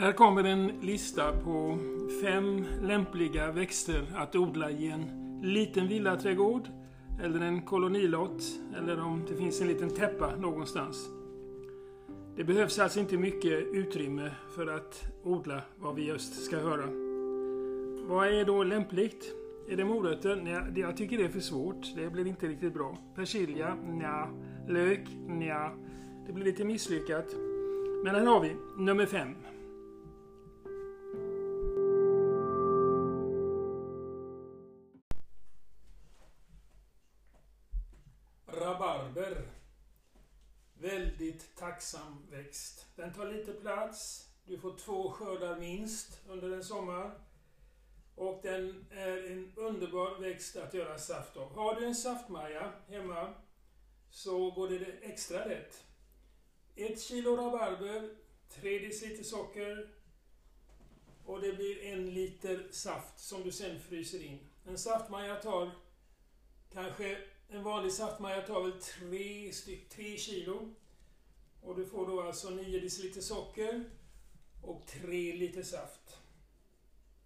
Här kommer en lista på fem lämpliga växter att odla i en liten villaträdgård eller en kolonilott eller om det finns en liten täppa någonstans. Det behövs alltså inte mycket utrymme för att odla vad vi just ska höra. Vad är då lämpligt? Är det morötter? Nej, jag tycker det är för svårt. Det blir inte riktigt bra. Persilja? Nja. Lök? Nja. Det blir lite misslyckat. Men här har vi nummer fem. Rabarber. Väldigt tacksam växt. Den tar lite plats. Du får två skördar minst under en sommar. Och den är en underbar växt att göra saft av. Har du en saftmaja hemma så går det extra lätt. Ett kilo rabarber, tre deciliter socker och det blir en liter saft som du sen fryser in. En saftmaja tar kanske, en vanlig saftmaja tar väl tre, tre kilo. Och du får då alltså 9 deciliter socker och 3 liter saft.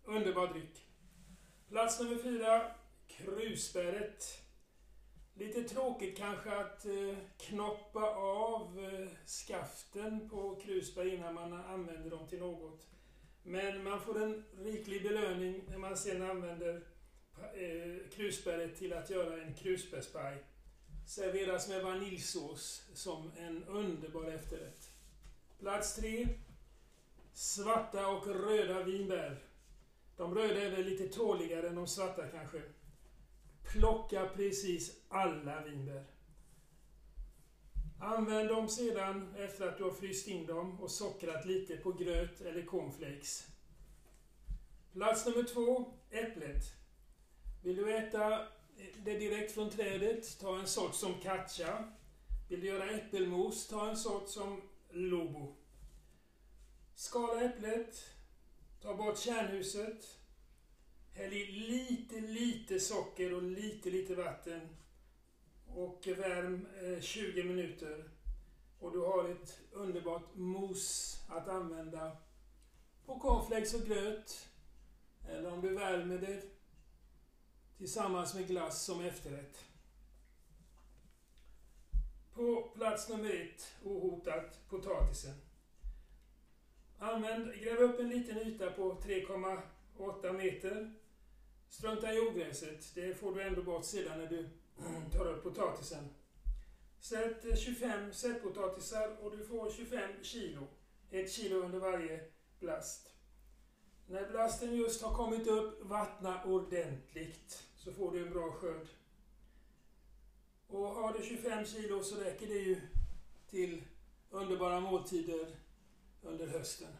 Underbar dryck. Plats nummer fyra, krusbäret. Lite tråkigt kanske att eh, knoppa av eh, skaften på krusbär innan man använder dem till något. Men man får en riklig belöning när man sen använder Eh, krusbäret till att göra en krusbärspaj. Serveras med vaniljsås som en underbar efterrätt. Plats tre. Svarta och röda vinbär. De röda är väl lite tåligare än de svarta kanske. Plocka precis alla vinbär. Använd dem sedan efter att du har fryst in dem och sockrat lite på gröt eller cornflakes. Plats nummer två, äpplet. Vill du äta det direkt från trädet, ta en sort som Katja. Vill du göra äppelmos, ta en sort som lobo. Skala äpplet, ta bort kärnhuset, häll i lite, lite socker och lite, lite vatten och värm eh, 20 minuter. Och du har ett underbart mos att använda på cornflakes och gröt. Eller om du värmer det tillsammans med glass som efterrätt. På plats nummer ett, ohotat, potatisen. Använd, gräv upp en liten yta på 3,8 meter. Strunta i ogräset, det får du ändå bort sedan när du tar upp potatisen. Sätt 25 sättpotatisar och du får 25 kilo. Ett kilo under varje blast. När blasten just har kommit upp, vattna ordentligt så får du en bra skörd. Och har du 25 kilo så räcker det ju till underbara måltider under hösten.